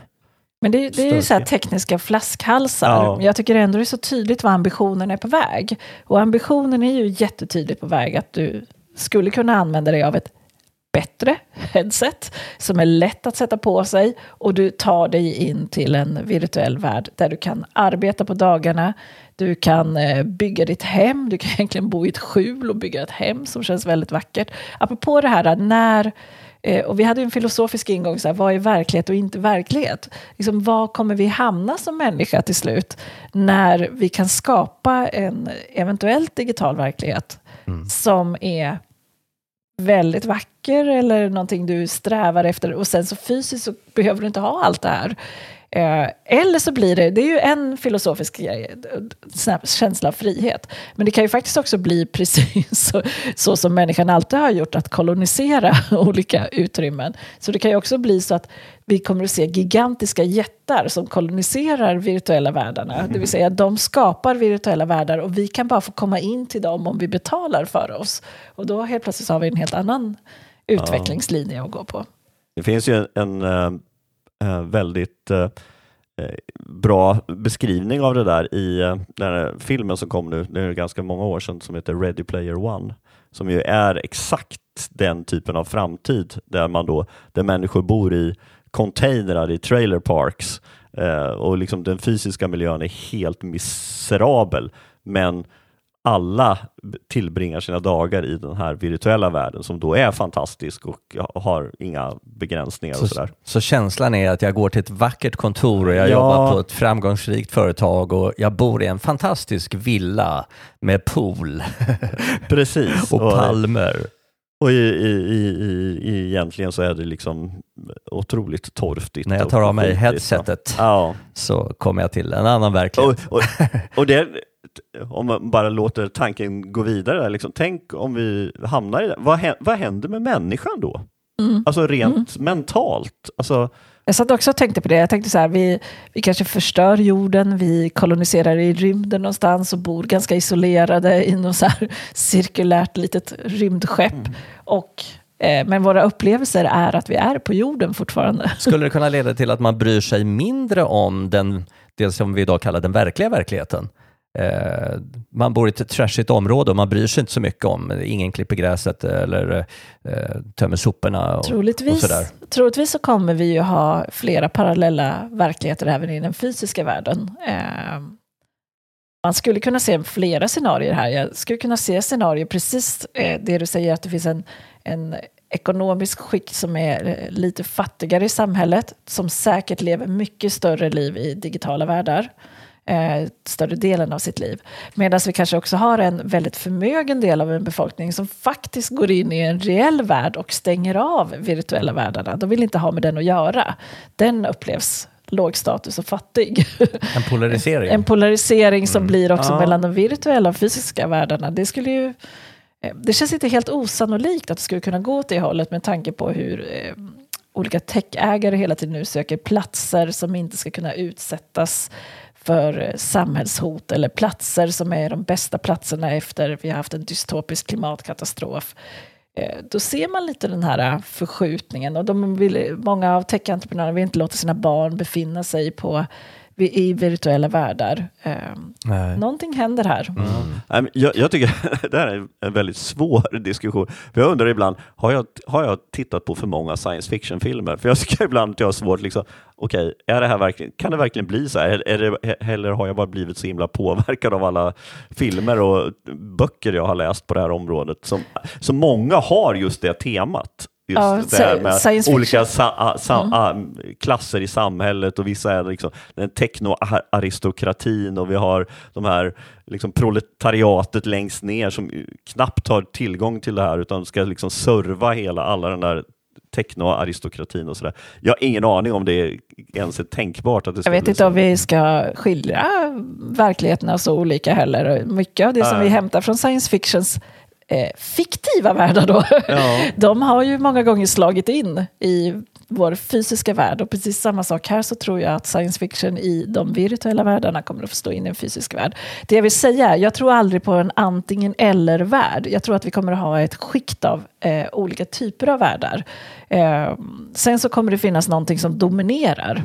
Men det, det är ju så här tekniska flaskhalsar. Ja. Jag tycker ändå det är så tydligt vad ambitionen är på väg. Och ambitionen är ju jättetydligt på väg att du skulle kunna använda dig av ett bättre headset som är lätt att sätta på sig och du tar dig in till en virtuell värld där du kan arbeta på dagarna, du kan eh, bygga ditt hem, du kan egentligen bo i ett skjul och bygga ett hem som känns väldigt vackert. Apropå det här när Eh, och vi hade en filosofisk ingång, så här, vad är verklighet och inte verklighet? Liksom, var kommer vi hamna som människa till slut när vi kan skapa en eventuellt digital verklighet som är väldigt vacker eller någonting du strävar efter och sen så fysiskt så behöver du inte ha allt det här. Eh, eller så blir det, det är ju en filosofisk känsla av frihet. Men det kan ju faktiskt också bli precis så, så som människan alltid har gjort, att kolonisera olika utrymmen. Så det kan ju också bli så att vi kommer att se gigantiska jättar som koloniserar virtuella världarna. Det vill säga de skapar virtuella världar och vi kan bara få komma in till dem om vi betalar för oss. Och då helt plötsligt har vi en helt annan utvecklingslinje att gå på. Det finns ju en, en eh, eh, väldigt eh, bra beskrivning av det där i den här filmen som kom nu, det är ganska många år sedan, som heter Ready Player One, som ju är exakt den typen av framtid där man då, där människor bor i containrar i trailer parks eh, och liksom den fysiska miljön är helt miserabel, men alla tillbringar sina dagar i den här virtuella världen som då är fantastisk och har inga begränsningar och Så, sådär. så känslan är att jag går till ett vackert kontor och jag Ja. jobbar på ett framgångsrikt företag och jag bor i en fantastisk villa med pool Precis. och palmer. Och i, i, i, i, i, egentligen så är det liksom otroligt torftigt. När jag tar av mig headsetet Ja. så kommer jag till en annan verklighet. Och, och, och det, om man bara låter tanken gå vidare, där, liksom, tänk om vi hamnar i det. Vad, vad händer med människan då? Mm. Alltså rent mentalt. Alltså, Jag satt också och tänkte på det. Jag tänkte så här, vi, vi kanske förstör jorden, vi koloniserar i rymden någonstans och bor ganska isolerade i något så här cirkulärt litet rymdskepp. Mm. Och, eh, men våra upplevelser är att vi är på jorden fortfarande. Skulle det kunna leda till att man bryr sig mindre om den, det som vi idag kallar den verkliga verkligheten? Eh, man bor i ett trashigt område och man bryr sig inte så mycket om, ingen klipper gräset eller eh, tömmer soporna och, troligtvis, och sådär. Troligtvis så kommer vi ju ha flera parallella verkligheter även i den fysiska världen. Eh, man skulle kunna se flera scenarier här. Jag skulle kunna se scenarier precis eh, det du säger att det finns en, en ekonomisk skikt som är eh, lite fattigare i samhället som säkert lever mycket större liv i digitala världar eh, större delen av sitt liv. Medan vi kanske också har en väldigt förmögen del av en befolkning som faktiskt går in i en reell värld och stänger av virtuella världarna. De vill inte ha med den att göra. Den upplevs låg status och fattig. En polarisering. en polarisering som mm. blir också ja. mellan de virtuella och fysiska världarna. Det skulle ju eh, det känns inte helt osannolikt att det skulle kunna gå åt det hållet med tanke på hur eh, olika techägare hela tiden nu söker platser som inte ska kunna utsättas för eh, samhällshot eller platser som är de bästa platserna efter vi har haft en dystopisk klimatkatastrof. Eh, då ser man lite den här eh, förskjutningen och de vill, många av techentreprenörerna vill inte låta sina barn befinna sig på i virtuella världar. Eh, någonting händer här. Mm. Jag, jag, tycker det här är en väldigt svår diskussion. För jag undrar ibland, har jag, har jag tittat på för många science fiction-filmer? För jag tycker ibland att jag har svårt, liksom, okej, okay, är det här verkligen, kan det verkligen bli så här? Är det, eller har jag bara blivit så himla påverkad av alla filmer och böcker jag har läst på det här området? Som, så många har just det temat. Just ja, det här med olika sa, sa, mm. klasser i samhället och vissa är liksom den teknoaristokratin och vi har de här liksom proletariatet längst ner som knappt har tillgång till det här utan ska liksom serva hela alla den där technoaristokratin och sådär. Jag har ingen aning om det ens är tänkbart att det ska Jag vet inte så. om vi ska skilja verkligheterna så olika heller. Mycket av det som vi hämtar från science fictions eh, fiktiva världar då, ja. de har ju många gånger slagit in i vår fysiska värld. Och precis samma sak här så tror jag att science fiction i de virtuella världarna kommer att få stå in i en fysisk värld. Det jag vill säga är, jag tror aldrig på en antingen eller-värld. Jag tror att vi kommer att ha ett skikt av eh, olika typer av världar. Eh, sen så kommer det finnas någonting som dominerar.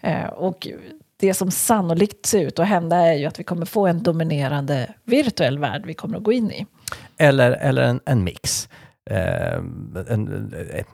Eh, och det som sannolikt ser ut att hända är ju att vi kommer få en dominerande virtuell värld vi kommer att gå in i. Eller, eller en, en mix. Eh, en, eh,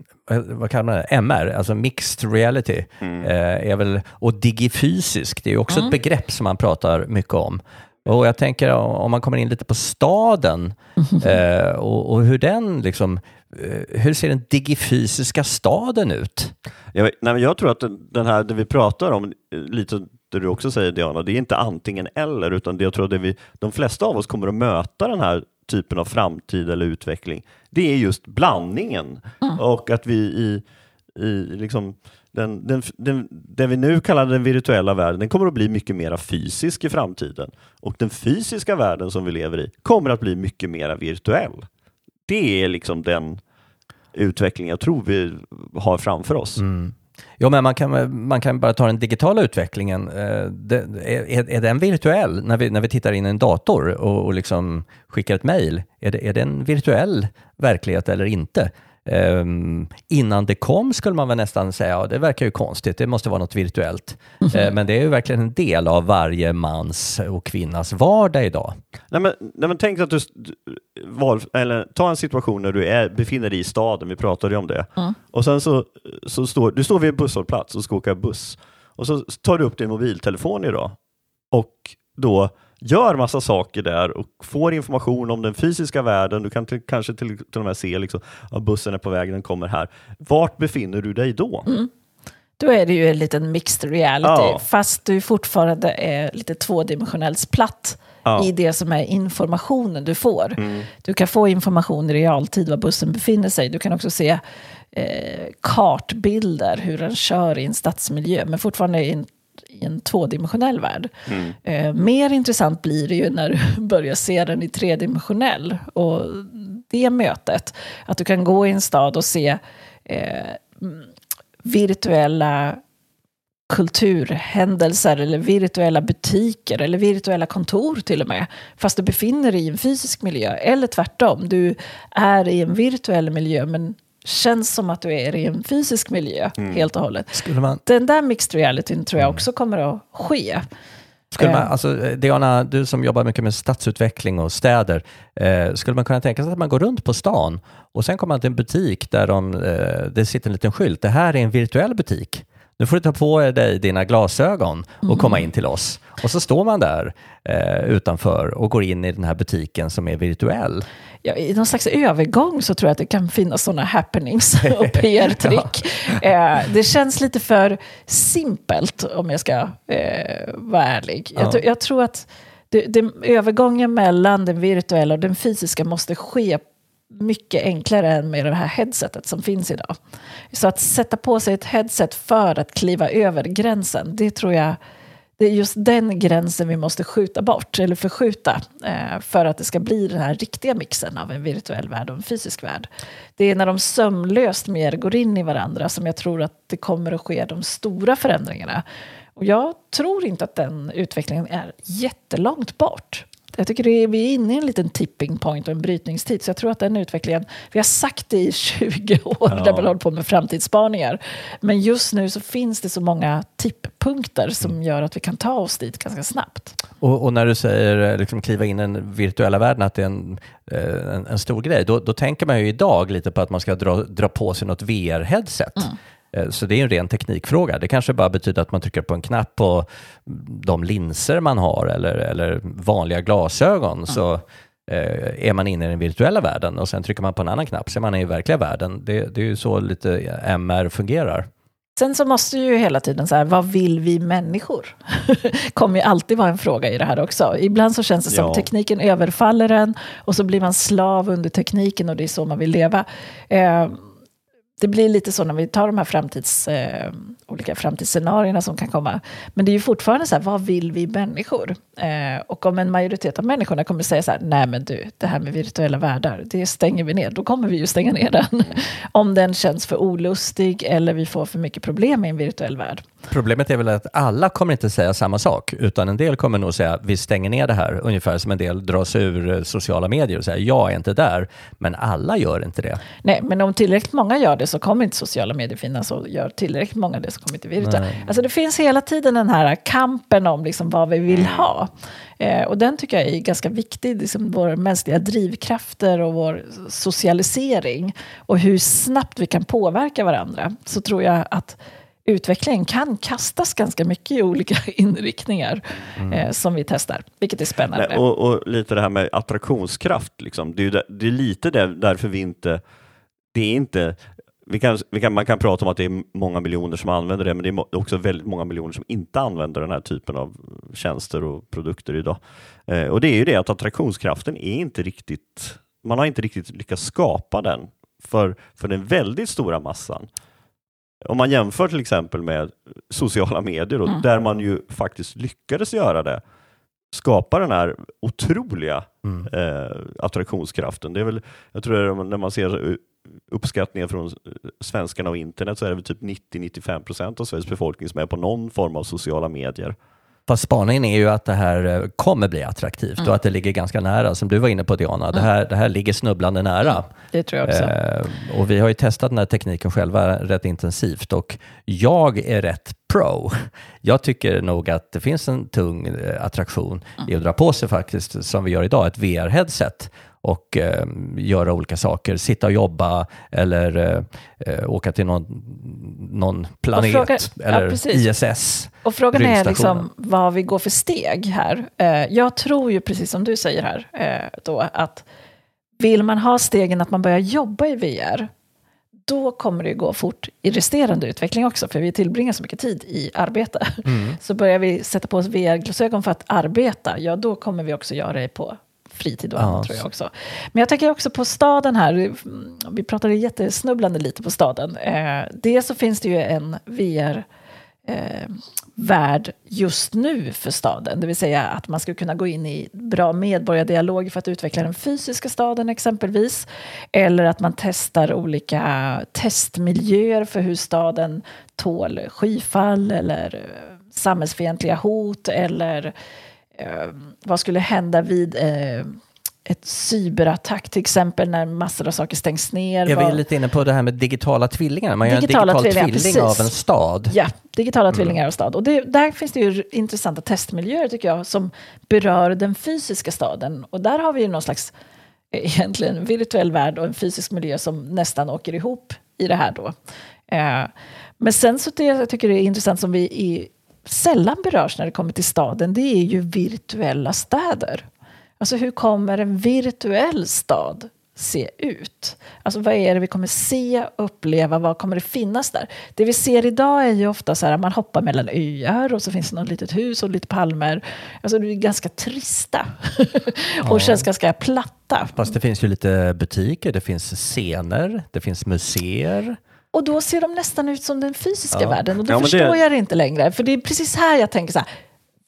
vad kallar man det? MR, alltså mixed reality. Mm. Eh, är väl, och digifysisk, det är också mm. ett begrepp som man pratar mycket om. Och jag tänker om man kommer in lite på staden eh, och, och, hur den liksom, eh, hur ser den digifysiska staden ut? Jag, nej, jag tror att den här, det vi pratar om, lite det du också säger Diana, det är inte antingen eller, utan det jag tror att vi, de flesta av oss kommer att möta den här typen av framtid eller utveckling, det är just blandningen. Mm. Och att vi i, i liksom den, den, den, det vi nu kallar den virtuella världen, den kommer att bli mycket mer fysisk i framtiden. Och den fysiska världen som vi lever i kommer att bli mycket mer virtuell. Det är liksom den utveckling jag tror vi har framför oss. Mm. Jo, men man kan, man kan bara ta den digitala utvecklingen. Eh, det, är, är den virtuell när vi, när vi tittar in i en dator och, och liksom skickar ett mejl? Är det, är det en virtuell verklighet eller inte? Um, innan det kom skulle man väl nästan säga, ja det verkar ju konstigt, det måste vara något virtuellt. Mm. Uh, men det är ju verkligen en del av varje mans och kvinnas vardag idag. Nej men, nej, men tänk att du, val, eller, ta en situation när du är, befinner dig i staden, vi pratade ju om det, mm. och sen så, så står du står vid en busshållplats och ska åka buss, och så tar du upp din mobiltelefon idag och då gör massa saker där och får information om den fysiska världen. Du kan till, kanske till, till och med se liksom, att bussen är på väg, den kommer här. Vart befinner du dig då? Mm. Då är det ju en liten mixed reality, ja. fast du fortfarande är lite tvådimensionellt platt ja. i det som är informationen du får. Mm. Du kan få information i realtid var bussen befinner sig. Du kan också se eh, kartbilder, hur den kör i en stadsmiljö, men fortfarande i en i en tvådimensionell värld. Mm. Eh, mer intressant blir det ju när du börjar se den i tredimensionell. Och det mötet, att du kan gå i en stad och se eh, virtuella kulturhändelser eller virtuella butiker eller virtuella kontor till och med. Fast du befinner dig i en fysisk miljö. Eller tvärtom, du är i en virtuell miljö men känns som att du är i en fysisk miljö Mm. helt och hållet. Skulle man, Den där mixed realityn tror jag också kommer att ske. skulle man, Eh. alltså, Diana, du som jobbar mycket med stadsutveckling och städer, eh, skulle man kunna tänka sig att man går runt på stan och sen kommer man till en butik där de, eh, det sitter en liten skylt. Det här är en virtuell butik. Nu får du ta på dig dina glasögon och komma in till oss. Och så står man där eh, utanför och går in i den här butiken som är virtuell. Ja, I någon slags övergång så tror jag att det kan finnas sådana happenings och PR-trick. eh, det känns lite för simpelt om jag ska eh, vara ärlig. Ja. Jag, jag tror att det, det, övergången mellan den virtuella och den fysiska måste ske mycket enklare än med det här headsetet som finns idag. Så att sätta på sig ett headset för att kliva över gränsen, det tror jag det är just den gränsen vi måste skjuta bort, eller förskjuta, eh, för att det ska bli den här riktiga mixen av en virtuell värld och en fysisk värld. Det är när de sömlöst mer går in i varandra som jag tror att det kommer att ske de stora förändringarna. Och jag tror inte att den utvecklingen är jättelångt bort. Jag tycker det är, vi är inne i en liten tipping point och en brytningstid. Så jag tror att den utvecklingen, vi har sagt det i 20 år Ja. där man håller på med framtidsspaningar. Men just nu så finns det så många tipppunkter som gör att vi kan ta oss dit ganska snabbt. Och, och när du säger eh, liksom, kliva in i den virtuella världen, att det är en, eh, en, en stor grej, då, då tänker man ju idag lite på att man ska dra, dra på sig något VR-headset. Eh, Så det är en ren teknikfråga. Det kanske bara betyder att man trycker på en knapp på de linser man har eller, eller vanliga glasögon så eh, är man inne i den virtuella världen och sen trycker man på en annan knapp så är man i verkliga världen. Det, det är ju så lite MR fungerar. Sen så måste ju hela tiden så här, vad vill vi människor? kommer ju alltid vara en fråga i det här också. Ibland så känns det som Ja. tekniken överfaller en och så blir man slav under tekniken och det är så man vill leva. Eh, det blir lite så när vi tar de här framtids, eh, olika framtidsscenarierna som kan komma. Men det är ju fortfarande så här, vad vill vi människor? Eh, och om en majoritet av människorna kommer säga så här, nej men du, det här med virtuella världar, det stänger vi ner. Då kommer vi ju stänga ner den. om den känns för olustig eller vi får för mycket problem i en virtuell värld. Problemet är väl att alla kommer inte säga samma sak, utan en del kommer nog säga vi stänger ner det här, ungefär som en del drar sig ur eh, sociala medier och säger jag är inte där, men alla gör inte det. Nej, men om tillräckligt många gör det så kommer inte sociala medier finnas och gör tillräckligt många det så kommer inte virtuella. Alltså det finns hela tiden den här kampen om liksom vad vi vill ha. Eh, och den tycker jag är ganska viktig, liksom våra mänskliga drivkrafter och vår socialisering och hur snabbt vi kan påverka varandra. Så tror jag att utvecklingen kan kastas ganska mycket i olika inriktningar eh, som vi testar, vilket är spännande. Nej, och, och lite det här med attraktionskraft. Liksom. Det, är det är lite där, därför vi inte... Det är inte vi kan, vi kan, man kan prata om att det är många miljoner som använder det, men det är också väldigt många miljoner som inte använder den här typen av tjänster och produkter idag. Eh, och det är ju det att attraktionskraften är inte riktigt... Man har inte riktigt lyckats skapa den för, för den väldigt stora massan. Om man jämför till exempel med sociala medier, och Mm. där man ju faktiskt lyckades göra det, skapa den här otroliga Mm. eh, attraktionskraften. Det är väl, jag tror det är när man ser uppskattningar från eh, svenskarna och internet så är det väl typ 90-95 procent av Sveriges befolkning som är på någon form av sociala medier. Fast spaningen är ju att det här eh, kommer bli attraktivt Mm. och att det ligger ganska nära, som du var inne på Diana. Det, här, det här ligger snubblande nära. det tror jag också. Eh, och vi har ju testat den här tekniken själva rätt intensivt och jag är rätt pro. Jag tycker nog att det finns en tung eh, attraktion i att dra på sig faktiskt, som vi gör idag, ett VR-headset och eh, göra olika saker, sitta och jobba eller eh, eh, åka till någon, någon planet fråga- ja, eller precis. ISS. Och frågan är liksom vad vi går för steg här. Eh, jag tror ju precis som du säger här, eh, då, att vill man ha stegen att man börjar jobba i VR, då kommer det gå fort i resterande utveckling också, för vi tillbringar så mycket tid i arbete. Mm. Så börjar vi sätta på oss VR-glasögon för att arbeta, ja då kommer vi också göra det på fritid och Ja, annat tror jag så- också. Men jag tänker också på staden här, vi pratade jättesnubblande lite på staden. Eh, dels så finns det ju en VR eh, värld just nu för staden. Det vill säga att man ska kunna gå in i bra medborgardialog för att utveckla den fysiska staden exempelvis. Eller att man testar olika testmiljöer för hur staden tål skyfall eller eh, samhällsfientliga hot eller vad skulle hända vid eh, ett cyberattack till exempel när massor av saker stängs ner. Jag Vad- är lite inne på det här med digitala tvillingar. Man gör Digitala en digital tvillingar, tvilling precis. av en stad. Ja, digitala tvillingar och stad. Och det, där finns det ju intressanta testmiljöer tycker jag som berör den fysiska staden. Och där har vi ju någon slags eh, egentligen virtuell värld och en fysisk miljö som nästan åker ihop i det här då. Eh, men sen så det jag tycker det är intressant som vi i, sällan berörs när det kommer till staden, det är ju virtuella städer. Alltså hur kommer en virtuell stad se ut? Alltså vad är det vi kommer se, uppleva, vad kommer det finnas där? Det vi ser idag är ju ofta så här att man hoppar mellan öar och så finns det något litet hus och lite palmer. Alltså det är ganska trista och känns ganska platta. Fast det finns ju lite butiker, det finns scener, det finns museer. Och då ser de nästan ut som den fysiska Ja. världen och då Ja, förstår det- jag det inte längre. För det är precis här jag tänker så här,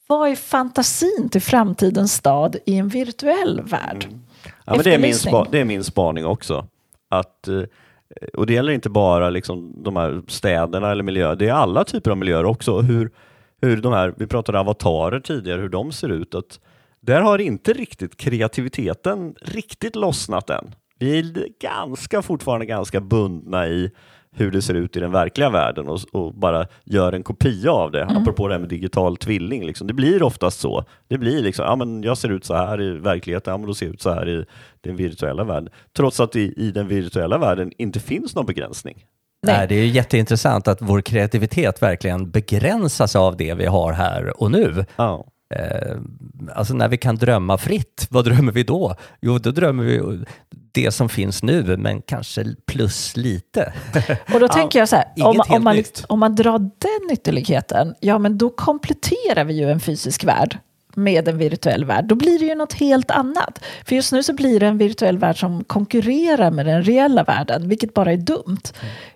vad är fantasin till framtidens stad i en virtuell värld? Ja, men det, är min spa, det är min spaning också. Att, eh, och det gäller inte bara liksom de här städerna eller miljöer, det är alla typer av miljöer också. Hur, hur de här, vi pratade avatarer tidigare, hur de ser ut. Att där har inte riktigt kreativiteten riktigt lossnat än. Vi är ganska, fortfarande ganska bundna i hur det ser ut i den verkliga världen och, och bara gör en kopia av det. Apropå det här med digital tvilling. Liksom. Det blir oftast så. Det blir liksom, ja men jag ser ut så här i verkligheten, ja men då ser jag ut så här i den virtuella världen. Trots att i, i den virtuella världen inte finns någon begränsning. Nej. Nej. det är ju jätteintressant att vår kreativitet verkligen begränsas av det vi har här och nu. Ja. Eh, alltså när vi kan drömma fritt, vad drömmer vi då? Jo, då drömmer vi det som finns nu, men kanske plus lite. Och då tänker jag så här, om, om, man, om man drar den ytterligheten, ja men då kompletterar vi ju en fysisk värld med en virtuell värld. Då blir det ju något helt annat. För just nu så blir det en virtuell värld som konkurrerar med den reella världen, vilket bara är dumt.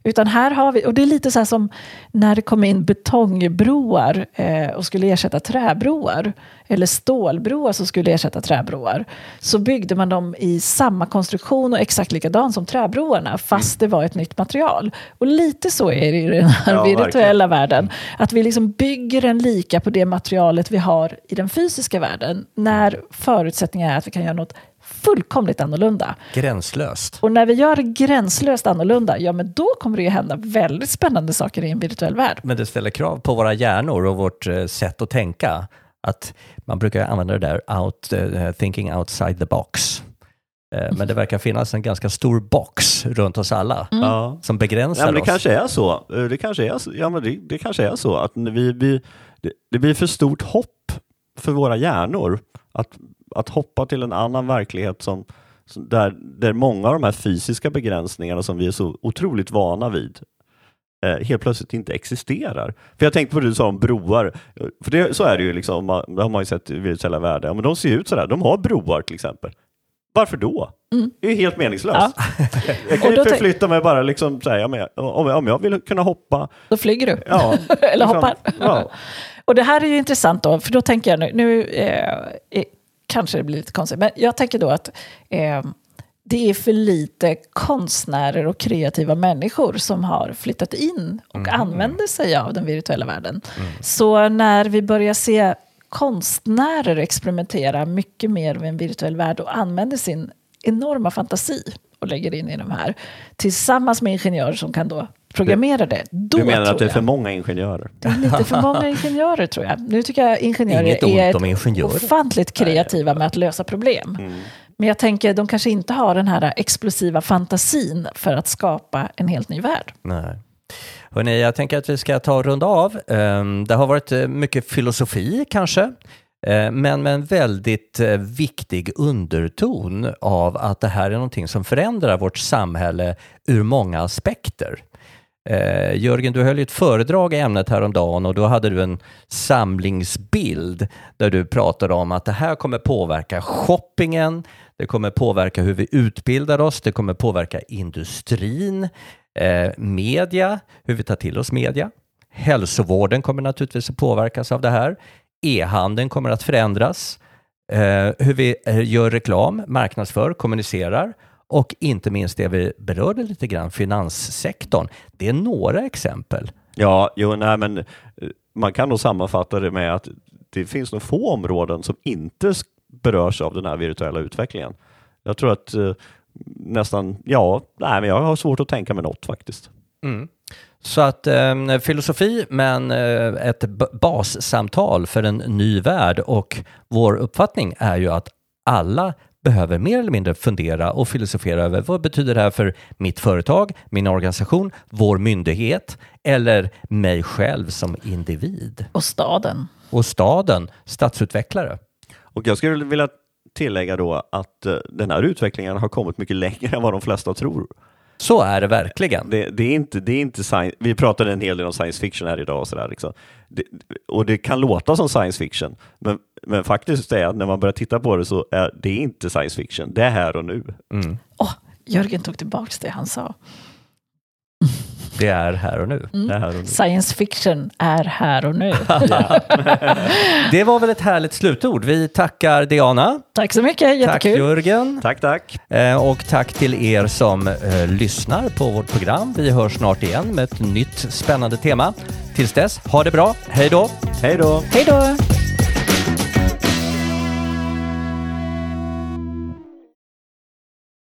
Utan här har vi, och det är lite så här som när det kom in betongbroar eh, och skulle ersätta träbroar, eller stålbroar som skulle ersätta träbroar, så byggde man dem i samma konstruktion och exakt likadan som träbroarna, fast det var ett nytt material. Och lite så är det i den här Ja, virtuella världen. Att vi liksom bygger den lika på det materialet vi har i den fysiska världen, när förutsättningen är att vi kan göra något fullkomligt annorlunda. Gränslöst. Och när vi gör gränslöst annorlunda, ja men då kommer det ju hända väldigt spännande saker i en virtuell värld. Men det ställer krav på våra hjärnor och vårt eh, sätt att tänka. Att man brukar använda det där out, eh, thinking outside the box. Eh, men det verkar finnas en ganska stor box runt oss alla Ja. som begränsar Ja, men det oss. kanske är så. Eh, Det kanske är så, ja, men det, det kanske är så att vi, vi, det, det blir för stort hopp för våra hjärnor att, att hoppa till en annan verklighet som, som där, där många av de här fysiska begränsningarna som vi är så otroligt vana vid helt plötsligt inte existerar. För jag tänkte på det du sa om broar. För det, så är det ju, liksom, man- det har man ju sett i virtuella världar. Men de ser ut sådär, de har broar till exempel. Varför då? Det är ju helt meningslöst. Ja. Jag kan ju förflytta mig bara liksom så här, jag- om, jag- om jag vill kunna hoppa. Då flyger du. Ja, Eller liksom, hoppar. Ja. Och det här är ju intressant då, för då tänker jag nu, nu eh, eh, kanske det blir lite konstigt, men jag tänker då att eh, det är för lite konstnärer och kreativa människor som har flyttat in och använder sig av den virtuella världen. Så när vi börjar se konstnärer experimentera mycket mer med en virtuell värld och använder sin enorma fantasi och lägger in i de här, tillsammans med ingenjörer som kan då programmera det, då Du menar att det är för många ingenjörer? det är lite för många ingenjörer tror jag. Nu tycker jag ingenjörer Inget är ingenjörer. ofantligt kreativa med att lösa problem. Mm. Men jag tänker de kanske inte har den här explosiva fantasin för att skapa en helt ny värld. Nej. Hörrni, jag tänker att vi ska ta och runda av. Ehm, det har varit eh, mycket filosofi kanske, eh, men med en väldigt eh, viktig underton av att det här är någonting som förändrar vårt samhälle ur många aspekter. Eh, Jörgen, du höll ju ett föredrag i ämnet häromdagen och då hade du en samlingsbild där du pratade om att det här kommer påverka shoppingen, det kommer påverka hur vi utbildar oss, det kommer påverka industrin, eh, media, hur vi tar till oss media, Hälsovården kommer naturligtvis att påverkas av det här. E-handeln kommer att förändras. Eh, hur vi eh, gör reklam, marknadsför, kommunicerar och inte minst det vi berörde lite grann, finanssektorn. Det är några exempel. Ja, jo, nej, men eh, man kan nog sammanfatta det med att det finns nog få områden som inte berörs av den här virtuella utvecklingen. Jag tror att eh, nästan, ja, nej, men jag har svårt att tänka mig något faktiskt. Mm. Så att eh, filosofi, men eh, ett bassamtal för en ny värld och vår uppfattning är ju att alla behöver mer eller mindre fundera och filosofera över vad betyder det här för mitt företag, min organisation, vår myndighet eller mig själv som individ. Och staden. Och staden, stadsutvecklare. Och jag skulle vilja tillägga då att uh, den här utvecklingen har kommit mycket längre än vad de flesta tror. Så är det verkligen. Det, det, är inte, det är inte science, vi pratade en hel del om science fiction här idag och sådär. Liksom. Det, och det kan låta som science fiction, men, men faktiskt är när man börjar titta på det så är det inte science fiction, det är här och nu. Mm. Oh, Jörgen tog tillbaka det han sa. Det är här och nu. Mm. Här och nu. Science fiction är här och nu. det var väl ett härligt slutord. Vi tackar Diana. Tack så mycket, jättekul. Tack Jörgen. Tack, tack. Eh, och tack till er som eh, lyssnar på vårt program. Vi hörs snart igen med ett nytt spännande tema. Tills dess, ha det bra. Hej då! Hej då! Hej då!